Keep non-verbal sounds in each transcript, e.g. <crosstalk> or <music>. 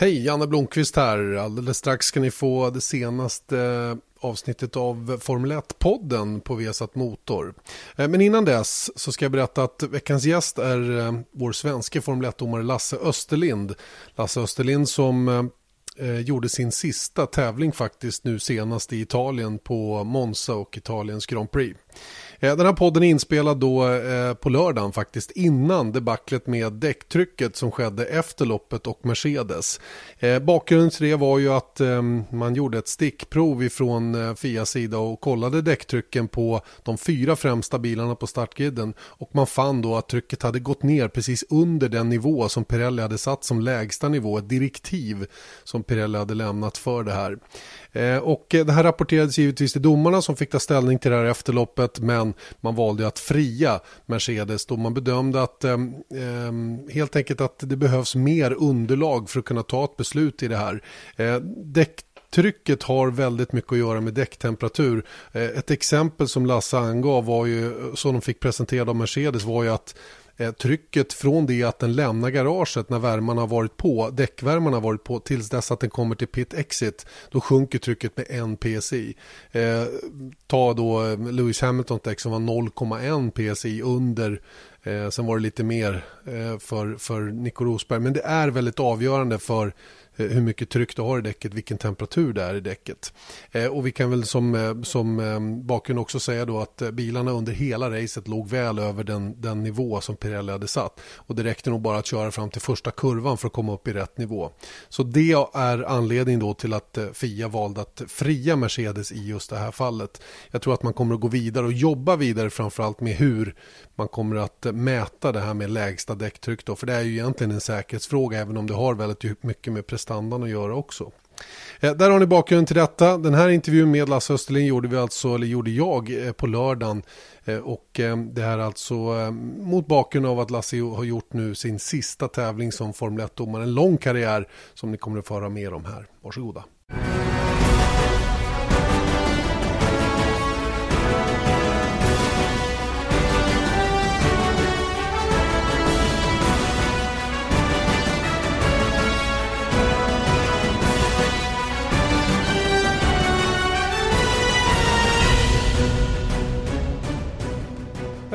Hej, Janne Blomqvist här. Alldeles strax ska ni få det senaste eh, avsnittet av Formel 1-podden på Vesat Motor. Eh, men innan dess så ska jag berätta att veckans gäst är eh, vår svenska Formel 1-domare Lasse Österlind. Lasse Österlind som gjorde sin sista tävling faktiskt nu senast i Italien på Monza och Italiens Grand Prix. Eh, den här podden är inspelad då eh, på lördagen faktiskt innan debaclet med däcktrycket som skedde efter loppet och Mercedes. Eh, bakgrunden till det var ju att ehm, man gjorde ett stickprov ifrån Fias sida och kollade däcktrycken på de fyra främsta bilarna på startgriden och man fann då att trycket hade gått ner precis under den nivå som Pirelli hade satt som lägsta nivå, ett direktiv som Pirelli hade lämnat för det här. Eh, och eh, det här rapporterades givetvis till domarna som fick ta ställning till det här efterloppet men man valde att fria Mercedes då man bedömde att eh, helt enkelt att det behövs mer underlag för att kunna ta ett beslut i det här. Eh, däck Trycket har väldigt mycket att göra med däcktemperatur. Eh, ett exempel som Lasse angav var ju, som de fick presenterad av Mercedes var ju att Eh, trycket från det att den lämnar garaget när värmarna har varit på, däckvärmarna har varit på, tills dess att den kommer till pit exit, då sjunker trycket med 1 PSI. Eh, ta då eh, Lewis Hamiltons däck som var 0,1 PSI under Eh, sen var det lite mer eh, för, för Nico Rosberg. Men det är väldigt avgörande för Eh, hur mycket tryck du har i däcket, vilken temperatur det är i däcket. Eh, och vi kan väl som, eh, som bakgrund också säga då att bilarna under hela racet låg väl över den, den nivå som Pirelli hade satt. Och det räckte nog bara att köra fram till första kurvan för att komma upp i rätt nivå. Så det är anledningen då till att FIA valde att fria Mercedes i just det här fallet. Jag tror att man kommer att gå vidare och jobba vidare framförallt med hur man kommer att mäta det här med lägsta däcktryck då. För det är ju egentligen en säkerhetsfråga även om det har väldigt mycket med prestandan att göra också. Eh, där har ni bakgrunden till detta. Den här intervjun med Lasse Österling gjorde vi alltså, eller gjorde jag eh, på lördagen. Eh, och det här alltså mot bakgrund av att Lasse har gjort nu sin sista tävling som Formel 1-domare. En lång karriär som ni kommer att få höra mer om här. Varsågoda.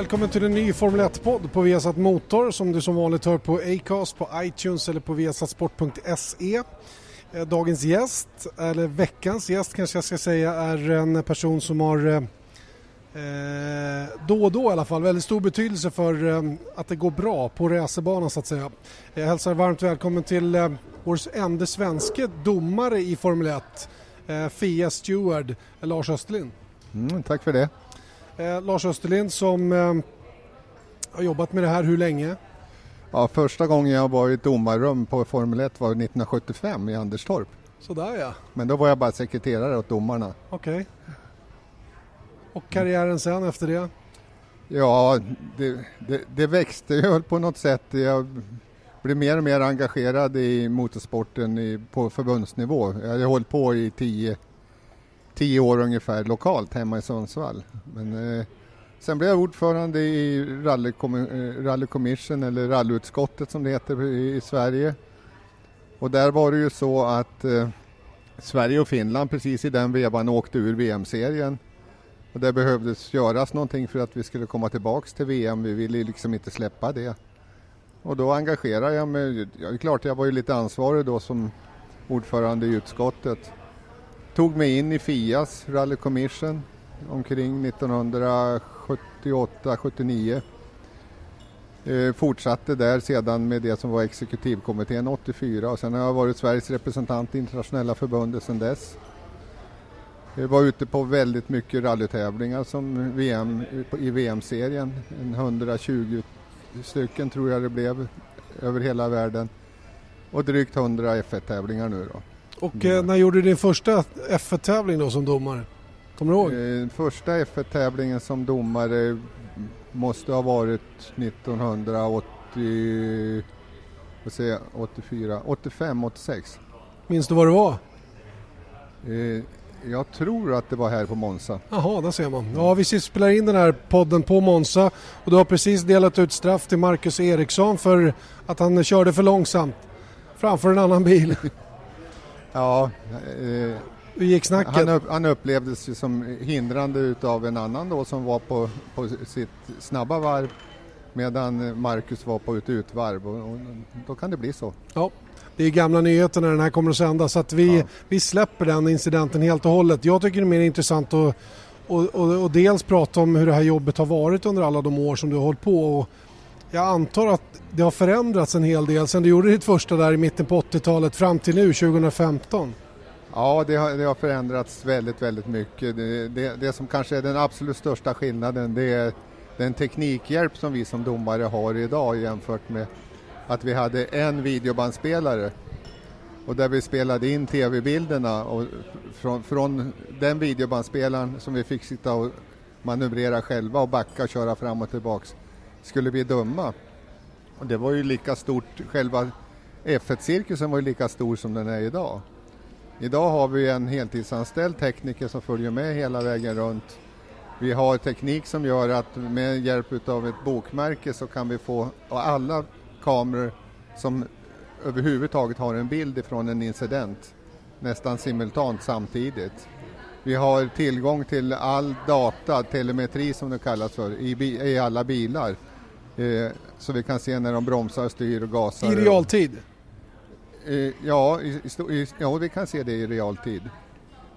Välkommen till en ny Formel 1-podd på Viasat Motor som du som vanligt hör på Acast, på iTunes eller på viasatsport.se. Eh, dagens gäst, eller veckans gäst kanske jag ska säga, är en person som har eh, eh, då och då i alla fall väldigt stor betydelse för eh, att det går bra på racerbanan så att säga. Jag hälsar varmt välkommen till eh, vår enda svenske domare i Formel 1, eh, FIA Steward, Lars Österlind. Mm, tack för det. Eh, Lars Österlind som eh, har jobbat med det här hur länge? Ja, första gången jag var i ett domarrum på Formel 1 var 1975 i Anderstorp. Sådär ja. Men då var jag bara sekreterare åt domarna. Okej. Okay. Och karriären sen efter det? Ja, det, det, det växte ju på något sätt. Jag blev mer och mer engagerad i motorsporten i, på förbundsnivå. Jag hade hållit på i tio tio år ungefär lokalt hemma i Sundsvall. Men, eh, sen blev jag ordförande i Rally, eh, Rally Commission eller rallyutskottet som det heter i, i Sverige. Och där var det ju så att eh, Sverige och Finland precis i den vevan åkte ur VM-serien. Och det behövdes göras någonting för att vi skulle komma tillbaks till VM. Vi ville liksom inte släppa det. Och då engagerade jag mig. Ja, det är klart, jag var ju lite ansvarig då som ordförande i utskottet tog mig in i FIAS Rally Commission omkring 1978-79. Eh, fortsatte där sedan med det som var exekutivkommittén 84 och sen har jag varit Sveriges representant i internationella förbundet sedan dess. Jag var ute på väldigt mycket rallytävlingar som VM, i VM-serien, 120 stycken tror jag det blev över hela världen och drygt 100 F1-tävlingar nu då. Och eh, när gjorde du din första F1-tävling då som domare? Kommer du ihåg? Eh, första F1-tävlingen som domare måste ha varit 1980, vad säger 84, 85, 86. Minns du vad det var? Eh, jag tror att det var här på Monza. Jaha, där ser man. Ja, vi spelar in den här podden på Monza och du har precis delat ut straff till Marcus Eriksson för att han körde för långsamt framför en annan bil. <laughs> Ja, eh, Hur gick snacket? Han, upp, han upplevdes ju som hindrande utav en annan då som var på, på sitt snabba varv medan Marcus var på ett utvarv och, och då kan det bli så. Ja, det är gamla nyheter när den här kommer att sändas så att vi, ja. vi släpper den incidenten helt och hållet. Jag tycker det är mer intressant att och, och, och, dels prata om hur det här jobbet har varit under alla de år som du har hållit på. Och jag antar att det har förändrats en hel del sen du gjorde ditt första där i mitten på 80-talet fram till nu 2015. Ja, det har, det har förändrats väldigt, väldigt mycket. Det, det, det, som kanske är den absolut största skillnaden det är den teknikhjälp som vi som domare har idag jämfört med att vi hade en videobandspelare och där vi spelade in tv-bilderna och från, från den videobandspelaren som vi fick sitta och manövrera själva och backa och köra fram och tillbaks skulle bli dumma. Och det var ju lika stort, själva F1-cirkusen var ju lika stor som den är idag. Idag har vi en heltidsanställd tekniker som följer med hela vägen runt. Vi har teknik som gör att med hjälp av ett bokmärke så kan vi få alla kameror som överhuvudtaget har en bild ifrån en incident nästan simultant samtidigt. Vi har tillgång till all data, telemetri som det kallas för, i, i alla bilar. Eh, så vi kan se när de bromsar, styr och gasar. I realtid? Eh, ja, i, i, ja, vi kan se det i realtid.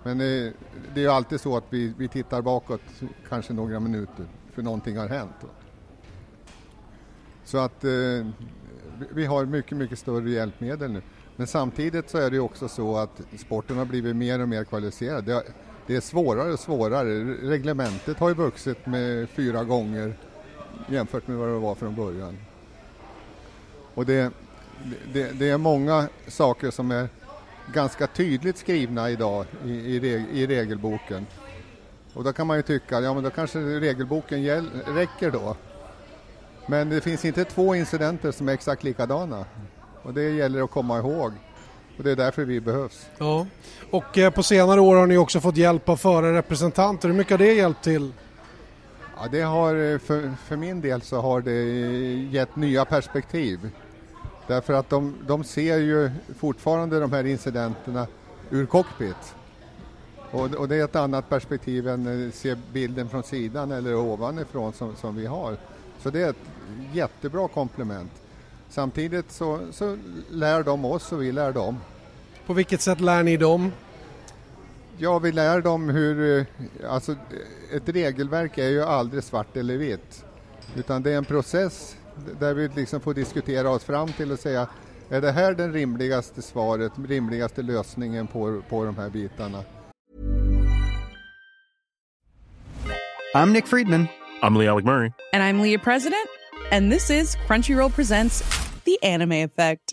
Men eh, det är ju alltid så att vi, vi tittar bakåt kanske några minuter för någonting har hänt. Så att vi har mycket, mycket större hjälpmedel nu. Men samtidigt så är det ju också så att sporten har blivit mer och mer kvalificerad. Det är svårare och svårare. Reglementet har ju vuxit med fyra gånger jämfört med vad det var från början. Och det, det, det är många saker som är ganska tydligt skrivna idag i, i, i regelboken. Och då kan man ju tycka, ja men då kanske regelboken gäll, räcker då. Men det finns inte två incidenter som är exakt likadana. Och det gäller att komma ihåg. Och det är därför vi behövs. Ja, och eh, på senare år har ni också fått hjälp av förarrepresentanter. Hur mycket har det hjälpt till? Ja, det har, eh, för, för min del så har det eh, gett nya perspektiv. Därför att de, de ser ju fortfarande de här incidenterna ur cockpit. Och, och det är ett annat perspektiv än att se bilden från sidan eller ovanifrån som, som vi har. Så det är ett jättebra komplement. Samtidigt så, så lär de oss och vi lär dem. På vilket sätt lär ni dem? Ja, vi lär dem hur... Eh, alltså, ett regelverk är ju aldrig svart eller vitt. Utan det är en process där vi liksom får diskutera oss fram till och säga är det här den rimligaste svaret, rimligaste lösningen på, på de här bitarna? I'm Nick Friedman. I'm Lee Alec Murray. And I'm Leah President. And this is Crunchyroll Presents The Anime Effect.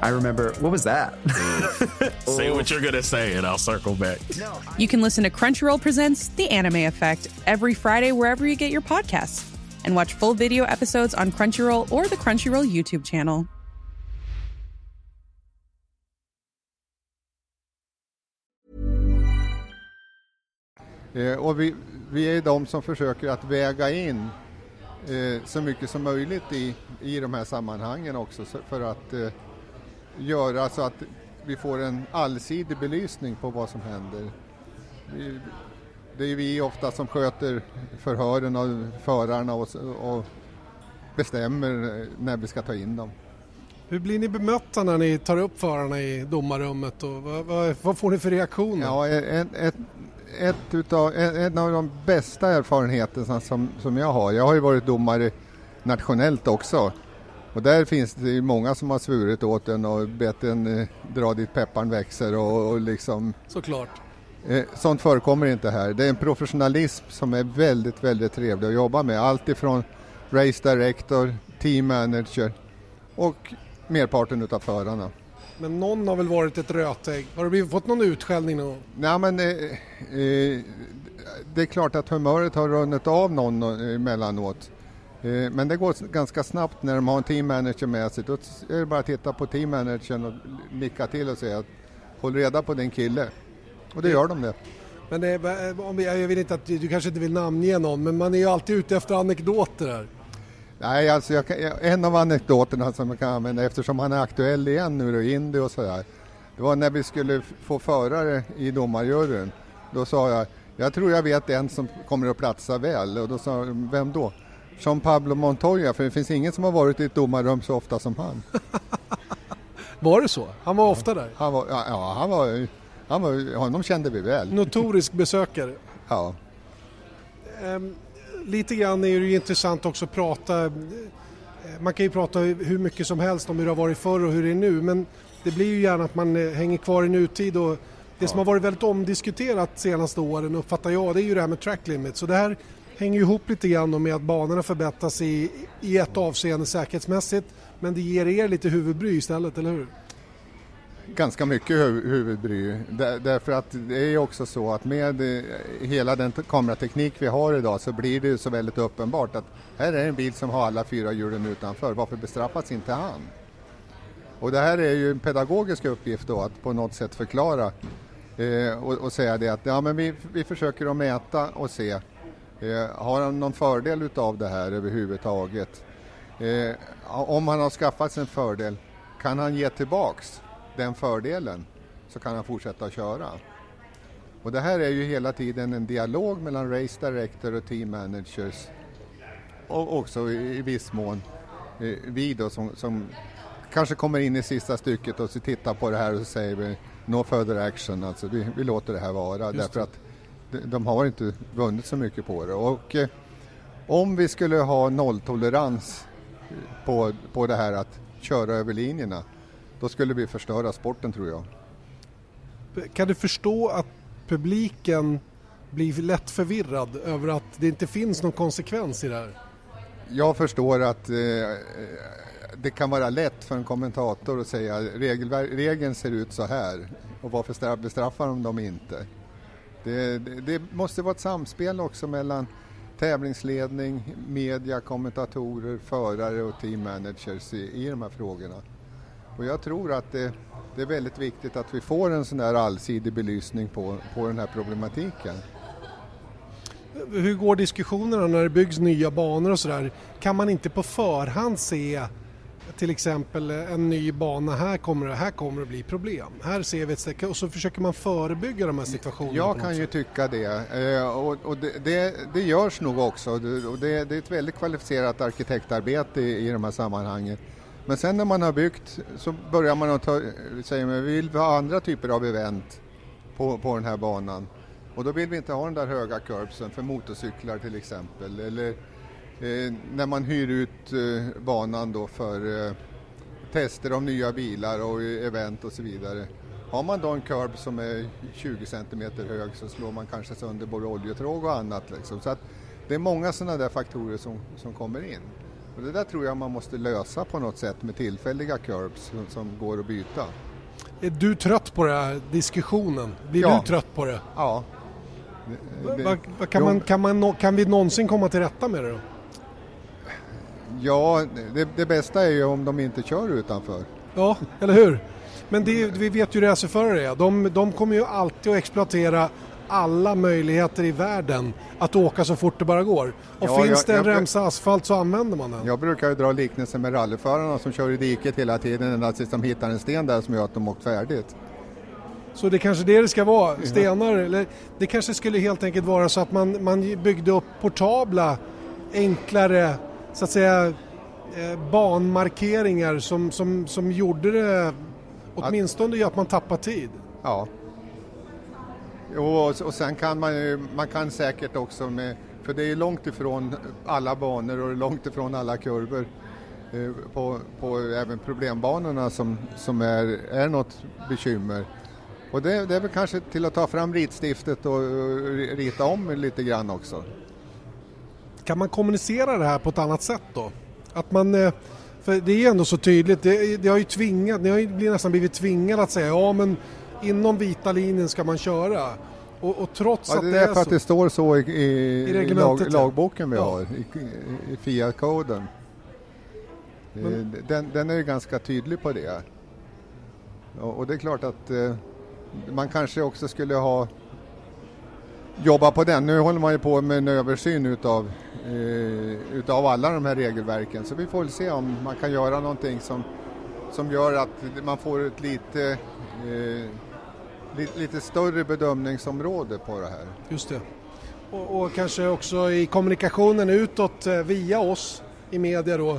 I remember, what was that? <laughs> say what you're going to say, and I'll circle back. You can listen to Crunchyroll Presents The Anime Effect every Friday wherever you get your podcasts, and watch full video episodes on Crunchyroll or the Crunchyroll YouTube channel. Eh, och vi, vi är de som försöker att väga in eh, så mycket som möjligt i, i de här sammanhangen också för att eh, göra så att vi får en allsidig belysning på vad som händer. Det är vi ofta som sköter förhören av förarna och, och bestämmer när vi ska ta in dem. Hur blir ni bemötta när ni tar upp förarna i domarrummet och vad, vad, vad får ni för reaktioner? Ja, ett, ett, ett utav, en av de bästa erfarenheterna som, som jag har, jag har ju varit domare nationellt också, och där finns det många som har svurit åt en och bett en eh, dra dit pepparn växer och, och liksom... Såklart. Eh, sånt förekommer inte här. Det är en professionalism som är väldigt, väldigt trevlig att jobba med. Allt ifrån race director, team manager och merparten utav förarna. Men någon har väl varit ett rötägg. Har du blivit- fått någon utskällning någon? Nej men eh, eh, det är klart att humöret har runnit av någon eh, emellanåt. Eh, men det går ganska snabbt när de har en team manager med sig. Då är det bara att titta på team managern och nicka till och säga att håll reda på din kille. Och det gör de det. Men det är, vi, jag vet inte att du, kanske inte vill namnge någon, men man är ju alltid ute efter anekdoter här. Nej, alltså jag en av anekdoterna som jag kan använda eftersom han är aktuell igen nu då, i Indy och sådär. Det var när vi skulle få förare i domarjuryn. Då sa jag, jag tror jag vet en som kommer att platsa väl. Och då sa vem då? Jean Pablo Montoya, för det finns ingen som har varit i ett domarrum så ofta som han. <laughs> Var det så? Han var ofta där. Han var, ja, ja, han var, han var, honom kände vi väl. Notorisk besökare. <laughs> Ja. Ehm, lite grann är det ju intressant också att prata, eh, man kan ju prata hur mycket som helst om hur det har varit förr och hur det är nu men det blir ju gärna att man eh, hänger kvar i nutid och det som har varit väldigt omdiskuterat senaste åren uppfattar jag det är ju det här med track limit så det här hänger ju ihop lite grann med att banorna förbättras i, i ett avseende säkerhetsmässigt men det ger er lite huvudbry istället, eller hur? ganska mycket huvudbry. Därför att det är ju också så att med eh, hela den kamerateknik vi har idag så blir det ju så väldigt uppenbart att här är en bil som har alla fyra hjulen utanför. Varför bestraffas inte han? Och det här är ju en pedagogisk uppgift då att på något sätt förklara eh, och, och säga det att ja, men vi, vi försöker att mäta och se har han någon fördel utav det här överhuvudtaget? Eh, om han har skaffat sig en fördel, kan han ge tillbaks den fördelen så kan han fortsätta att köra. Och det här är ju hela tiden en dialog mellan race director och team managers och också i, viss mån eh, vi då som, som kanske kommer in i sista stycket och så tittar på det här och så säger vi no further action, alltså vi, vi låter det här vara därför att de, har inte vunnit så mycket på det. Och eh, om vi skulle ha nolltolerans på, på det här att köra över linjerna då skulle vi förstöra sporten tror jag. Kan du förstå att publiken blir lätt förvirrad över att det inte finns någon konsekvens i det här? Jag förstår att eh, det kan vara lätt för en kommentator att säga regeln ser ut så här och varför stra- bestraffar de dem inte? Det, det, det måste vara ett samspel också mellan tävlingsledning, media, kommentatorer, förare och team managers i, i de här frågorna. Och jag tror att det, det är väldigt viktigt att vi får en sån där allsidig belysning på, på den här problematiken. Hur går diskussionerna när det byggs nya banor och sådär? Kan man inte på förhand se till exempel en ny bana, här kommer det, här kommer det bli problem. Här ser vi ett stäcke och så försöker man förebygga de här situationerna. Jag kan ju tycka det eh, och, det, det, det görs nog också och det, det är ett väldigt kvalificerat arkitektarbete i, i de här sammanhangen. Men sen när man har byggt så börjar man att ta, säga men vi vill ha andra typer av event på, på den här banan. Och då vill vi inte ha den där höga curbsen för motorcyklar till exempel. Eller eh, när man hyr ut eh, banan då för eh, tester av nya bilar och event och så vidare. Har man då en curb som är 20 cm hög så slår man kanske sönder både oljetråg och annat. Liksom. Så att det är många sådana där faktorer som, som kommer in. Och det där tror jag man måste lösa på något sätt med tillfälliga curbs som, som går att byta. Är du trött på den här diskussionen? Blir Ja. du trött på det? Ja. Det- det- kan, Jo. man, kan, man, kan vi någonsin komma till rätta med det då? Ja, det, det bästa är ju om de inte kör utanför. Ja, eller hur? Men det, vi vet ju hur racerförare är. De, de kommer ju alltid att exploatera alla möjligheter i världen att åka så fort det bara går. Och Ja, finns jag- det en jag- remsa asfalt så använder man den. Jag brukar ju dra liknelsen med rallyförarna som kör i diket hela tiden ända tills de hittar en sten där som gör att de åkt färdigt. Så det kanske det det ska vara, stenar. Eller det kanske skulle helt enkelt vara så att man, man byggde upp portabla, enklare, så att säga, eh, banmarkeringar som, som, som gjorde det, åtminstone att man tappar tid. Ja. Jo, och, och sen kan man ju, man kan säkert också med, för det är långt ifrån alla banor och långt ifrån alla kurvor eh, på, på även problembanorna som, som är, är något bekymmer. Och det, det är väl kanske till att ta fram ritstiftet och rita om lite grann också. Kan man kommunicera det här på ett annat sätt då? Att man, eh, För det är ändå så tydligt, det, det har ju tvingat, ni har ju nästan blivit tvingade att säga ja men inom vita linjen ska man köra. Och, och trots Ja, att det det är är för att det står så i, i, i lag, lagboken vi Ja. har, i, i FIA-koden. Eh, Den, den är ju ganska tydlig på det. Och, och det är klart att eh, man kanske också skulle ha jobba på den. Nu håller man ju på med en översyn utav, eh, utav alla de här regelverken så vi får väl se om man kan göra någonting som, som gör att man får ett lite, eh, lite, lite större bedömningsområde på det här. Just det. Och, och kanske också i kommunikationen utåt eh, via oss i media då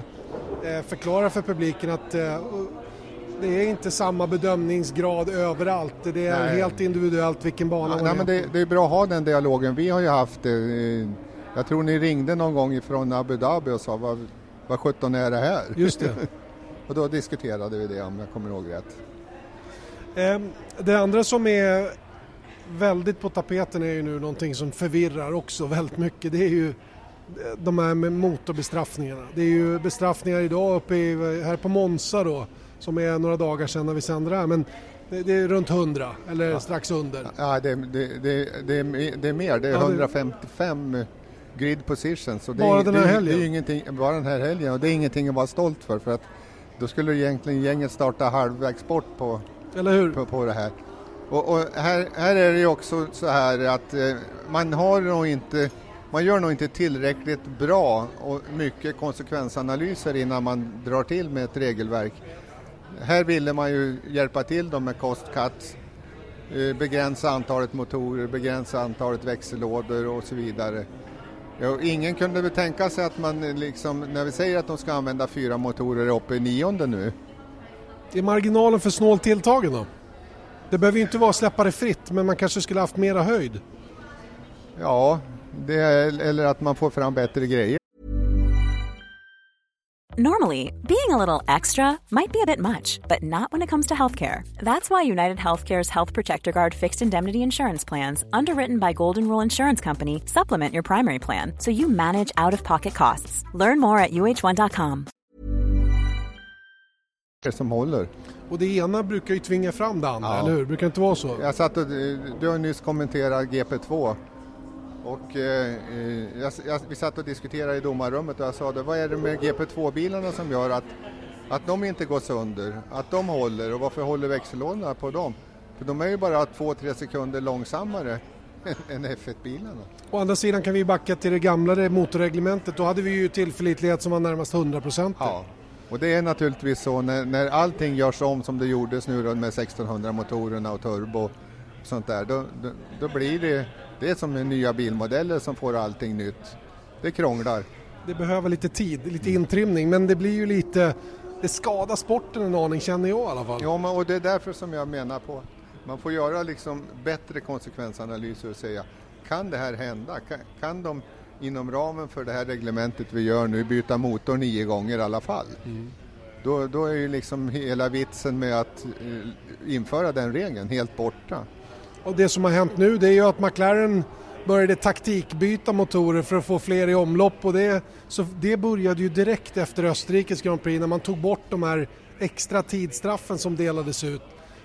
eh, förklara för publiken att eh, det är inte samma bedömningsgrad överallt. Det är Nej. helt individuellt vilken bana Ja, man nej, är men det, det är bra att ha den dialogen. Vi har ju haft det. eh, Jag tror ni ringde någon gång ifrån Abu Dhabi och sa vad, vad 17 är det här? Just det. <laughs> och då diskuterade vi det om jag kommer ihåg rätt. Ehm, Det andra som är väldigt på tapeten är ju nu någonting som förvirrar också väldigt mycket. Det är ju de här med motorbestraffningarna. Det är ju bestraffningar idag uppe i, här på Monza då som är några dagar sedan när vi sände det här men det, det är runt 100 eller strax under. Ja, det, det, det, det, är, mer, det är Ja, det- 155 grid positions. Så det Bara är, den här är- helgen? Det är ingenting, bara den här helgen och det är ingenting att vara stolt för för att då skulle egentligen gänget starta halvvägs bort på, på, på det här. Och, och här, här är det ju också så här att eh, man har nog inte man gör nog inte tillräckligt bra och mycket konsekvensanalyser innan man drar till med ett regelverk. Här ville man ju hjälpa till dem med cuts, eh, begränsa antalet motorer, begränsa antalet växellådor och så vidare. Ja, ingen kunde väl tänka sig att man eh, liksom, när vi säger att de ska använda fyra motorer uppe i nionde nu. Är marginalen för snålt tilltagen då? Det behöver ju inte vara släppa det fritt men man kanske skulle haft mera höjd. Ja, det eller att man får fram bättre grejer. Normally, being a little extra might be a bit much, but not when it comes to healthcare. That's why United Healthcare's Health Protector Guard fixed indemnity insurance plans, underwritten by Golden Rule Insurance Company, supplement your primary plan so you manage out of pocket costs. Learn more at uh1.com. som håller. Och det ena brukar ju tvinga fram det andra, Ja. eller hur? Brukar det inte vara så? Jag satt och, eh, du har nyss kommenterat GP2 och eh, eh, jag, jag, vi satt och diskuterade i domarrummet och jag sa det, vad är det med GP2-bilarna som gör att, att de inte går sönder, att de håller och varför håller växellådorna på dem? För de är ju bara 2-3 sekunder långsammare <laughs> än F1-bilarna. Å andra sidan kan vi backa till det gamla motorreglementet. Då hade vi ju tillförlitlighet som var närmast 100%. Ja, och det är naturligtvis så när, när allting görs om som det gjordes nu då med 1600 motorerna och turbo och sånt där, då, då, då blir det, det är som med nya bilmodeller som får allting nytt. Det krånglar. Det behöver lite tid, lite intrimning, men det blir ju lite... Det skadar sporten en aning känner jag i alla fall. Ja, men, och det är därför som jag menar på man får göra liksom bättre konsekvensanalyser och säga kan det här hända? Kan, kan de inom ramen för det här reglementet vi gör nu byta motor nio gånger i alla fall? Då, då är ju liksom hela vitsen med att eh, införa den regeln helt borta. Och det som har hänt nu det är ju att McLaren började taktikbyta motorer för att få fler i omlopp och det, så det började ju direkt efter Österrikes Grand Prix när man tog bort de här extra tidsstraffen som delades ut.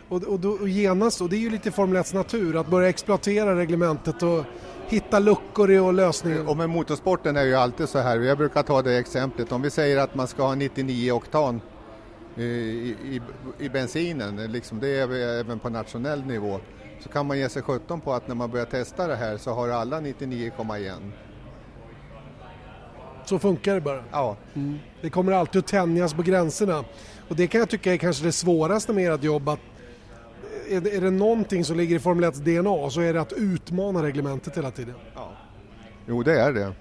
Och, och, då, och genast, och det är ju lite Formel 1 natur, att börja exploatera reglementet och hitta luckor i och lösningar. Och med motorsporten är ju alltid så här, jag brukar ta det exemplet, om vi säger att man ska ha 99 oktan i, i, i bensinen, liksom det är även på nationell nivå, så kan man ge sig 17 på att när man börjar testa det här så har alla 99,1. Så funkar det bara. Ja, Det kommer alltid att tänjas på gränserna. Och det kan jag tycka är kanske det svåraste med ert jobb. Att är, det, är det någonting som ligger i Formel 1 DNA så är det att utmana reglementet hela tiden. jo det är det.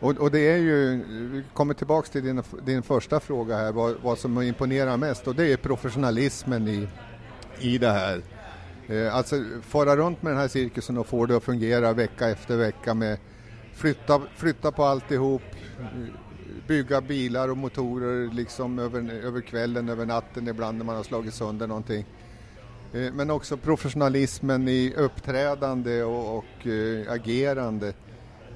Och, och det är ju, vi kommer tillbaks till din, din första fråga här, vad, vad som imponerar mest och det är professionalismen i, i det här. Eh, alltså fara runt med den här cirkusen och få det att fungera vecka efter vecka med flytta, flytta på alltihop, bygga bilar och motorer liksom över, över kvällen, över natten ibland när man har slagit sönder någonting. Eh, Men också professionalismen i uppträdande och, och eh, agerande.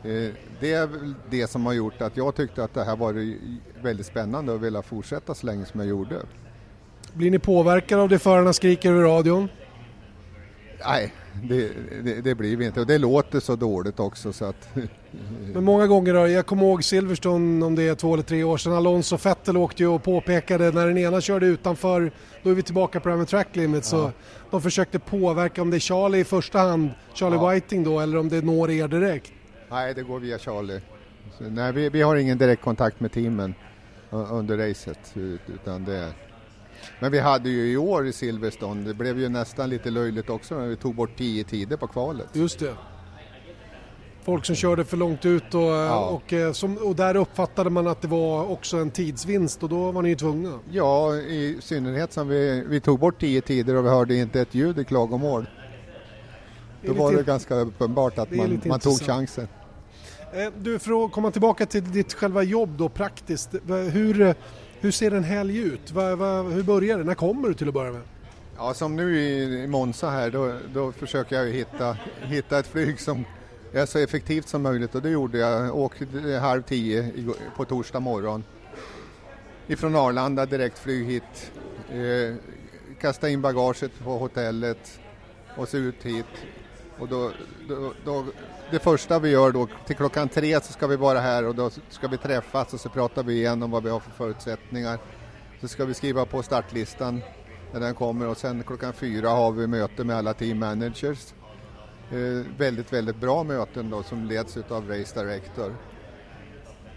Eh, Det är väl det som har gjort att jag tyckte att det här var väldigt spännande och ville fortsätta så länge som jag gjorde. Blir ni påverkade av det förarna skriker över radion? Nej, det, det, det blir vi inte och det låter så dåligt också så att <laughs> Men många gånger då, jag kommer ihåg Silverstone om det är två eller tre år sedan, Alonso och Vettel åkte ju och påpekade när den ena körde utanför, då är vi tillbaka på det här med track limit, så de försökte påverka om det är Charlie i första hand, Charlie Ja. Whiting då, eller om det når er direkt. Nej, det går via Charlie. Så, nej, vi, vi har ingen direkt kontakt med teamen under racet ut- utan det är men vi hade ju i år i Silverstone, det blev ju nästan lite löjligt också när vi tog bort tio tider på kvalet. Just det. Folk som körde för långt ut och, Ja. och, eh, som, och där uppfattade man att det var också en tidsvinst och då var ni ju tvungna. Ja, i synnerhet som vi, vi tog bort tio tider och vi hörde inte ett ljud i klagomål. Då var det ganska uppenbart att man, man tog chansen. Eh, du, för att komma tillbaka till ditt själva jobb då praktiskt. Hur, eh, hur ser en helg ut? Va, va, hur börjar det? När kommer du till att börja med? Ja, som nu i, i Monza här, då, då försöker jag ju hitta, hitta ett flyg som är så effektivt som möjligt och det gjorde jag. Jag åkte halv tio på torsdag morgon. Ifrån Arlanda direktflyg hit. Eh, kasta in bagaget på hotellet och så ut hit. Och då, då, då, det första vi gör då, till klockan tre så ska vi vara här och då ska vi träffas och så pratar vi igenom vad vi har för förutsättningar. Så ska vi skriva på startlistan när den kommer och sen klockan fyra har vi möte med alla team managers. Eh, väldigt, väldigt bra möten då som leds av Race Director.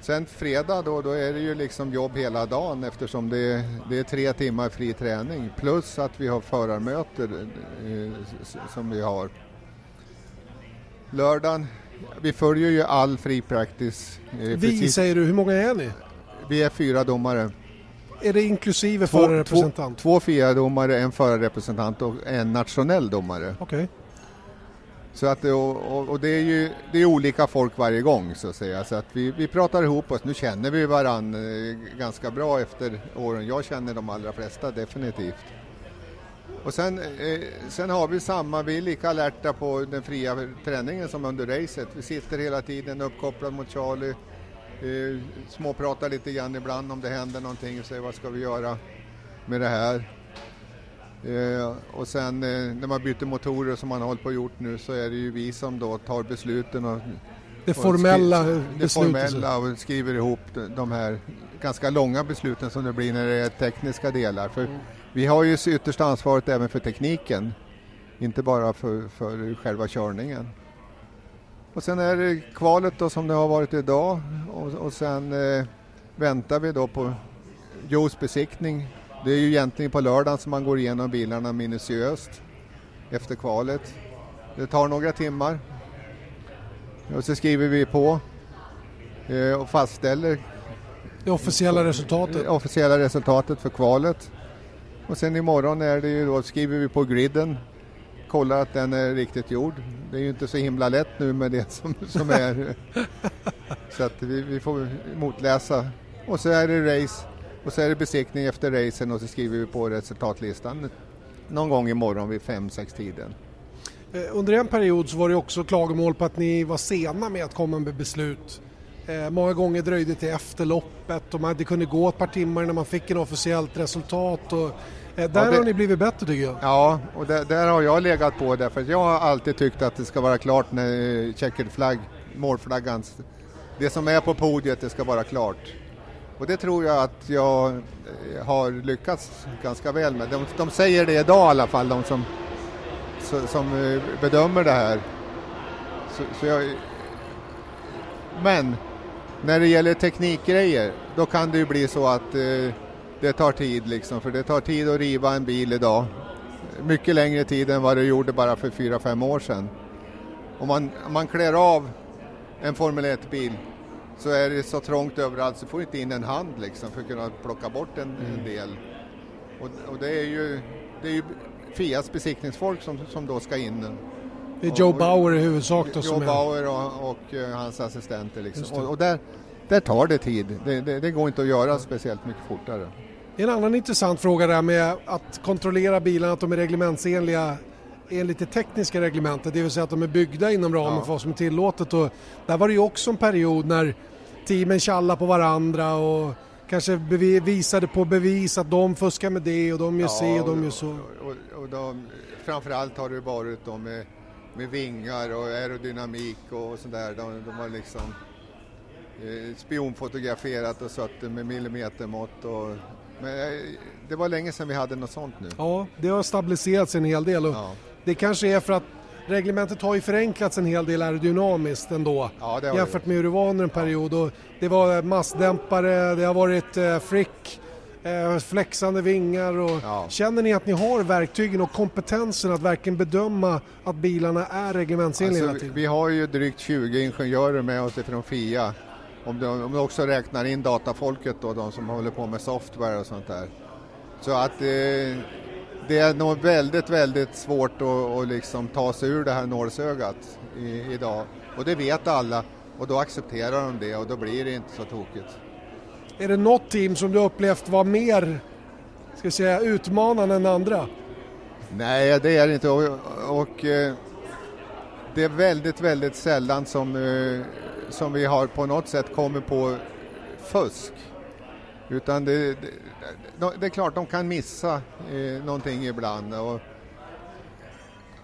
Sen fredag då, då är det ju liksom jobb hela dagen eftersom det är, det är tre timmar fri träning plus att vi har förarmöten eh, som vi har. Lördagen, vi följer ju all free practice. eh, Vi precis- säger du, hur många är ni? vi är fyra domare. Är det inklusive Två, förarrepresentant? två, två FIA-domare, en förarrepresentant och en nationell domare. Okej. Så att, det- och, och, och det är ju det är olika folk varje gång så att säga. Så att vi, vi pratar ihop oss. Nu känner vi varann eh, ganska bra efter åren. Jag känner de allra flesta definitivt. Och sen, eh, sen har vi samma, vi är lika alerta på den fria träningen som under racet. Vi sitter hela tiden uppkopplad mot Charlie, eh, småpratar lite grann ibland om det händer någonting och säger vad ska vi göra med det här. Eh, och sen eh, när man byter motorer som man har hållit på och gjort nu så är det ju vi som då tar besluten och Det och formella skri- det formella och skriver ihop de- här ganska långa besluten som det blir när det är tekniska delar. För vi har ju yttersta ansvaret även för tekniken, inte bara för, för själva körningen. Och sen är det kvalet då som det har varit idag och, och sen eh, väntar vi då på Joes besiktning. Det är ju egentligen på lördagen som man går igenom bilarna minutiöst efter kvalet. Det tar några timmar och så skriver vi på eh, och fastställer Det officiella resultatet. det officiella resultatet för kvalet. Och sen imorgon är det ju då, skriver vi på griden, kollar att den är riktigt gjord. Det är ju inte så himla lätt nu med det som, som är. så att vi, vi får motläsa. Och så är det race och så är det besiktning efter racen och så skriver vi på resultatlistan någon gång imorgon vid 5-6 tiden. Eh, under en period så var det också klagomål på att ni var sena med att komma med beslut. Eh, många gånger dröjde det till efter loppet och man, det kunde gå ett par timmar när man fick en officiellt resultat. Och, eh, där det- har ni blivit bättre tycker jag. Ja, och där, där har jag legat på därför att jag har alltid tyckt att det ska vara klart när eh, checkered flagg, målflaggan, det som är på podiet det ska vara klart. Och det tror jag att jag eh, har lyckats ganska väl med. De, de säger det idag i alla fall, de som, som bedömer det här. Så, så jag, men när det gäller teknikgrejer, då kan det ju bli så att eh, det tar tid liksom, för det tar tid att riva en bil idag. Mycket längre tid än vad det gjorde bara för 4-5 år sedan. Om man, om man klär av en Formel 1-bil så är det så trångt överallt så får inte in en hand liksom för att kunna plocka bort en, en del. Och, och det är ju, det är ju Fias besiktningsfolk som, som då ska in. Det är Joe Och- Bauer i huvudsak då Joe. Bauer och, och eh, hans assistenter liksom. Och, och där, där tar det tid. Det, det, det går inte att göra speciellt mycket fortare. En annan intressant fråga där med att kontrollera bilarna, att de är reglementsenliga. enligt det tekniska reglementet, det vill säga att de är byggda inom ramen Ja. för vad som är tillåtet. Och där var det ju också en period när teamen tjallade på varandra och kanske visade på bevis att de fuskar med det och de gör si och de gör så. Och, och de, framförallt har det varit de med, med vingar och aerodynamik och sådär. De, de har liksom eh, spionfotograferat och suttit med millimetermått. Och, men eh, det var länge sedan vi hade något sånt nu. Ja, det har stabiliserats en hel del och Ja. det kanske är för att reglementet har ju förenklats en hel del aerodynamiskt ändå Ja, jämfört med hur det var under en period. Och det var massdämpare, det har varit eh, frick, eh, flexande vingar och Ja. känner ni att ni har verktygen och kompetensen att verkligen bedöma att bilarna är reglementsenliga hela Alltså, tiden? vi har ju drygt 20 ingenjörer med oss från FIA. Om du, om du också räknar in datafolket då, de som håller på med software och sånt där. Så att eh, det är nog väldigt, väldigt svårt att, att liksom ta sig ur det här nålsögat idag. Och det vet alla och då accepterar de det och då blir det inte så tokigt. Är det något team som du upplevt var mer ska jag säga, utmanande än andra? Nej, det är det inte. Och, och eh, det är väldigt, väldigt sällan som, eh, som vi har på något sätt kommit på fusk. Utan det, det, det, det är klart de kan missa eh, någonting ibland. Och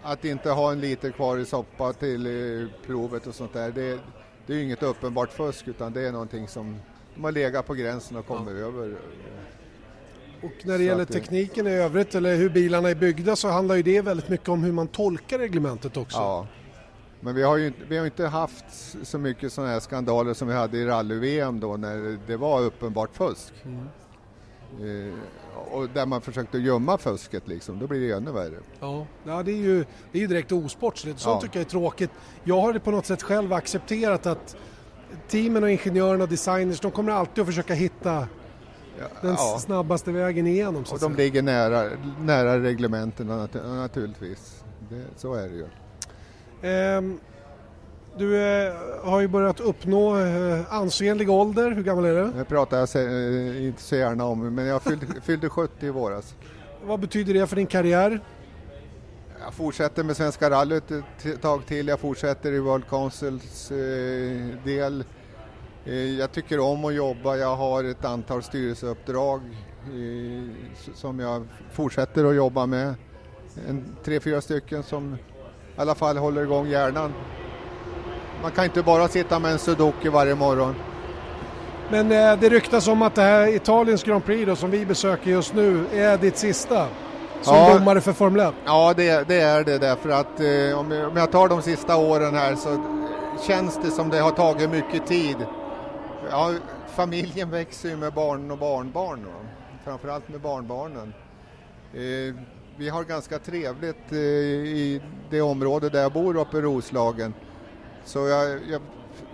att inte ha en liter kvar i soppa till eh, provet och sånt där, det, det är ju inget uppenbart fusk utan det är någonting som de har legat på gränsen och kommer över. Och när det Så gäller tekniken i övrigt eller hur bilarna är byggda så handlar ju det väldigt mycket om hur man tolkar reglementet också. Ja, men vi har ju inte- vi har inte haft så mycket sådana här skandaler som vi hade i rally-VM då när det var uppenbart fusk. Eh, och där man försökte gömma fusket liksom, då blir det ju ännu värre. Ja, ja det, är ju, det är direkt osportsligt. Sånt Ja. tycker jag är tråkigt. Jag har det på något sätt själv accepterat att teamen och ingenjörerna och designers de kommer alltid att försöka hitta den Ja. snabbaste vägen igenom. Och de ligger nära, nära reglementen nat- naturligtvis. Det, så är det ju. Ehm, du eh, har ju börjat uppnå eh, ansenlig ålder. Hur gammal är du? Det pratar jag se, eh, inte så gärna om, men jag fyllde, <laughs> fyllde 70 i våras. Vad betyder det för din karriär? Jag fortsätter med Svenska rallyt ett tag till. Jag fortsätter i World Councils eh, del. Eh, jag tycker om att jobba. Jag har ett antal styrelseuppdrag eh, som jag fortsätter att jobba med. En, tre, fyra stycken som i alla fall håller igång hjärnan. Man kan inte bara sitta med en sudoku varje morgon. Men eh, det ryktas om att det här Italiens Grand Prix då, som vi besöker just nu är ditt sista som Ja. domare för Formel 1. Ja, det, det är det därför att eh, om, jag, om jag tar de sista åren här så känns det som det har tagit mycket tid. Ja, familjen växer ju med barn och barnbarn, va? framförallt med barnbarnen. Eh, vi har ganska trevligt eh, i det område där jag bor uppe i Roslagen. Så jag, jag,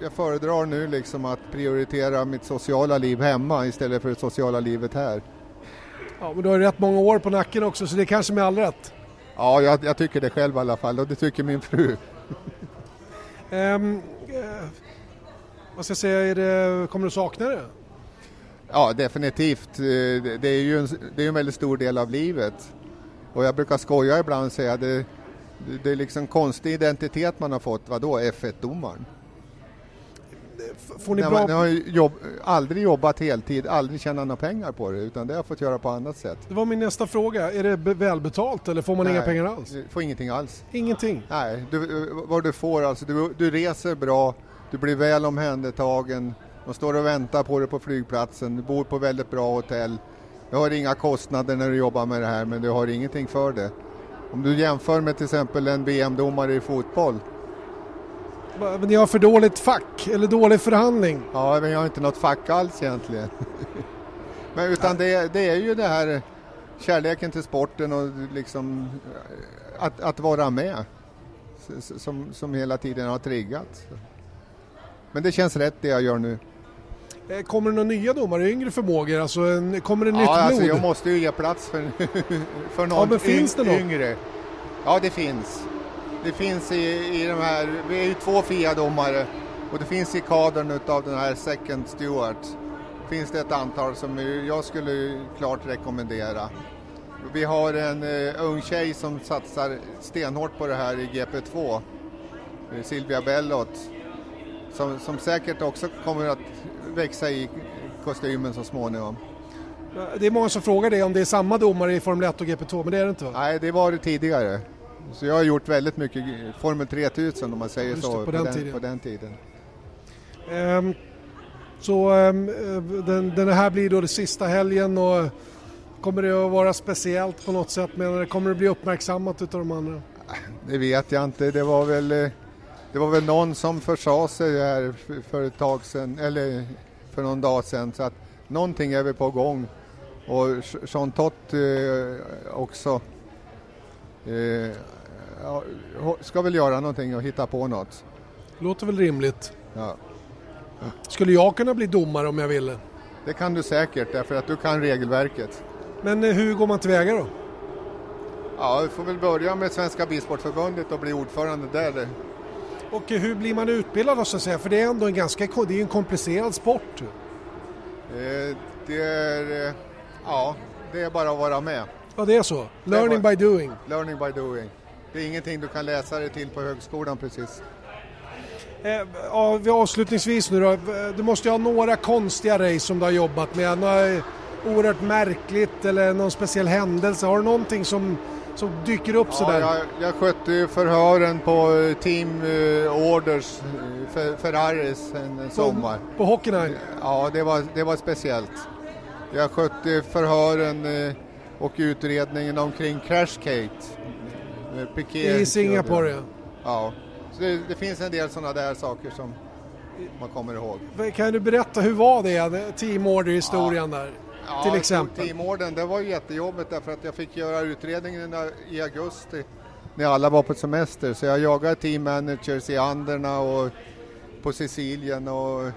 jag föredrar nu liksom att prioritera mitt sociala liv hemma istället för det sociala livet här. Ja, men du har ju rätt många år på nacken också så det är kanske med all rätt. Ja, jag, jag tycker det själv i alla fall och det tycker min fru. Ehm, eh, vad ska jag säga, är det, kommer du sakna det? Ja, definitivt. Eh, Det är ju en, det är en väldigt stor del av livet. Och jag brukar skoja ibland och säga att det, det är liksom konstig identitet man har fått. Vadå F1-domaren? Får ni Jag bra... har ju jobb, aldrig jobbat heltid, aldrig tjänat några pengar på det utan det har jag fått göra på annat sätt. Det var min nästa fråga. Är det be- välbetalt eller får man inga Nej, pengar alls? Du får ingenting alls. Ingenting. Nej, du, vad du får alltså, du, du reser bra, du blir väl omhändertagen, de står och väntar på dig på flygplatsen, du bor på väldigt bra hotell. Du har inga kostnader när du jobbar med det här men du har ingenting för det. Om du jämför med till exempel en VM-domare i fotboll, ni har för dåligt fack eller dålig förhandling. ja men jag har inte något fack alls egentligen. <laughs> men utan det, det är ju det här kärleken till sporten och liksom att, att vara med som, som hela tiden har triggat. Men det känns rätt det jag gör nu. Eh, Kommer det några nya domare, yngre förmågor? Alltså kommer det nytt Ja, alltså blod? jag måste ju ge plats för, <laughs> för någon Ja, men finns det något? yngre. Ja, det finns. Det finns i, i de här, vi är ju två FIA-domare och det finns i kadern utav den här second steward finns det ett antal som jag skulle klart rekommendera. Vi har en uh, ung tjej som satsar stenhårt på det här i GP2. Silvia Bellot. Som, som säkert också kommer att växa i kostymen så småningom. Det är många som frågar det om det är samma domare i Formel 1 och GP2, men det är det inte va? Nej, det var det tidigare. Så jag har gjort väldigt mycket Formel 3000 om man säger Just så, det, på den tiden. på den tiden. Ehm, så ehm, den, den här blir då det sista helgen och kommer det att vara speciellt på något sätt? Menar kommer det bli uppmärksammat utav de andra? Det vet jag inte. Det var väl, eh, det var väl någon som försade sig här för- ett tag sedan, eller för någon dag sedan. Så att någonting är väl på gång. Och Jean Tott eh, också eh, ska väl göra någonting och hitta på något. Låter väl rimligt. Ja. Skulle jag kunna bli domare om jag ville? Det kan du säkert därför att du kan regelverket. Men eh, hur går man tillväga då? Ja, vi får väl börja med Svenska Bilsportförbundet och bli ordförande där. Och eh, hur blir man utbildad då, så att säga? För det är ändå en ganska det är en komplicerad sport. Eh, Det är, eh, ja, det är bara att vara med. Ja, det är så. Learning by doing. Learning by doing. Det är ingenting du kan läsa dig till på högskolan precis. Eh, avslutningsvis nu då. Eh, Du måste ju ha några konstiga race som du har jobbat med. Något oerhört märkligt eller någon speciell händelse. Har du någonting som, som dyker upp Ja, sådär? jag, jag skötte ju förhören på eh, Team eh, Orders, eh, Fer- Ferraris en, en sommar. På Hockenheim? Ja, det var, det var speciellt. Jag skötte förhören eh, och utredningen omkring Crashgate. Eh, Piquet I Singapore ja. Ja, så det, det finns en del sådana där saker som man kommer ihåg. Kan du berätta, hur var det, Team Order-historien där? Ja, Till exempel. Teamorden, det var jättejobbigt därför att jag fick göra utredningen i- augusti när alla var på semester. Så jag jagade team managers i Anderna och på Sicilien och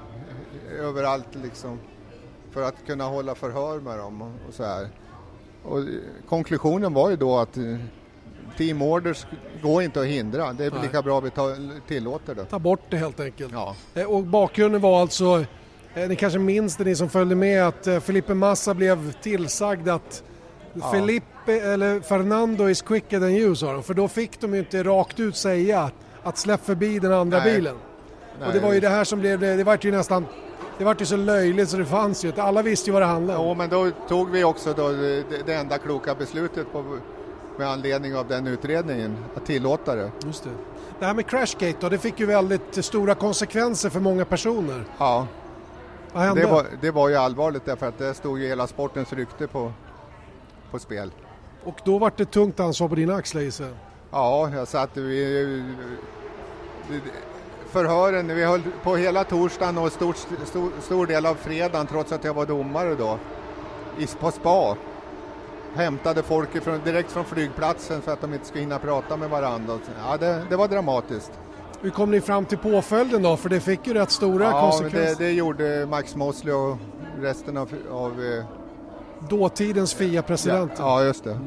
överallt liksom. För att kunna hålla förhör med dem och så här. Och konklusionen var ju då att eh, team orders går inte att hindra. Det är Nej. lika bra att vi tar, tillåter det. Ta bort det helt enkelt. Ja. Eh, Och bakgrunden var alltså, eh, ni kanske minns det ni som följde med, att Felipe Massa blev tillsagd att Ja. Felipe, eller Fernando is quicker than you sa de, för då fick de ju inte rakt ut säga att, släpp förbi den andra Nej. bilen. och Nej, det var ju det här som blev, det vart ju nästan, det vart ju så löjligt så det fanns ju inte, alla visste ju vad det handlade om. Jo, men då tog vi också då det, det enda kloka beslutet på, med anledning av den utredningen, att tillåta det. Just det. det här med Crashgate då, det fick ju väldigt stora konsekvenser för många personer. Ja, Vad hände? det var, det var ju allvarligt därför att det stod ju hela sportens rykte på, på spel. Och då vart det tungt ansvar på dina axlar. Ja, jag satt vi, förhören, vi höll på hela torsdagen och stor, stor, stor del av fredagen trots att jag var domare då, i, på spa. Hämtade folk ifrån, direkt från flygplatsen för att de inte skulle hinna prata med varandra. Ja, det, det var dramatiskt. Hur kom ni fram till påföljden då? För det fick ju rätt stora Ja, konsekvenser. det, det gjorde Max Mosley och resten av, av eh, Dåtidens FIA-president. Ja, just det. Eh,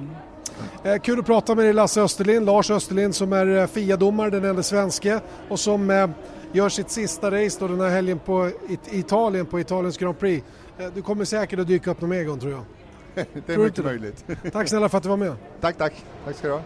kul att prata med dig Lasse Österlind, Lars Österlind som är eh, FIA-domare, den enda svenske och som eh, gör sitt sista race då den här helgen på Italien på Italiens Grand Prix. Eh, du kommer säkert att dyka upp någon mer gång tror jag. <laughs> Det är Tror mycket möjligt. Tack snälla för att du var med. tack, tack. Tack ska du ha.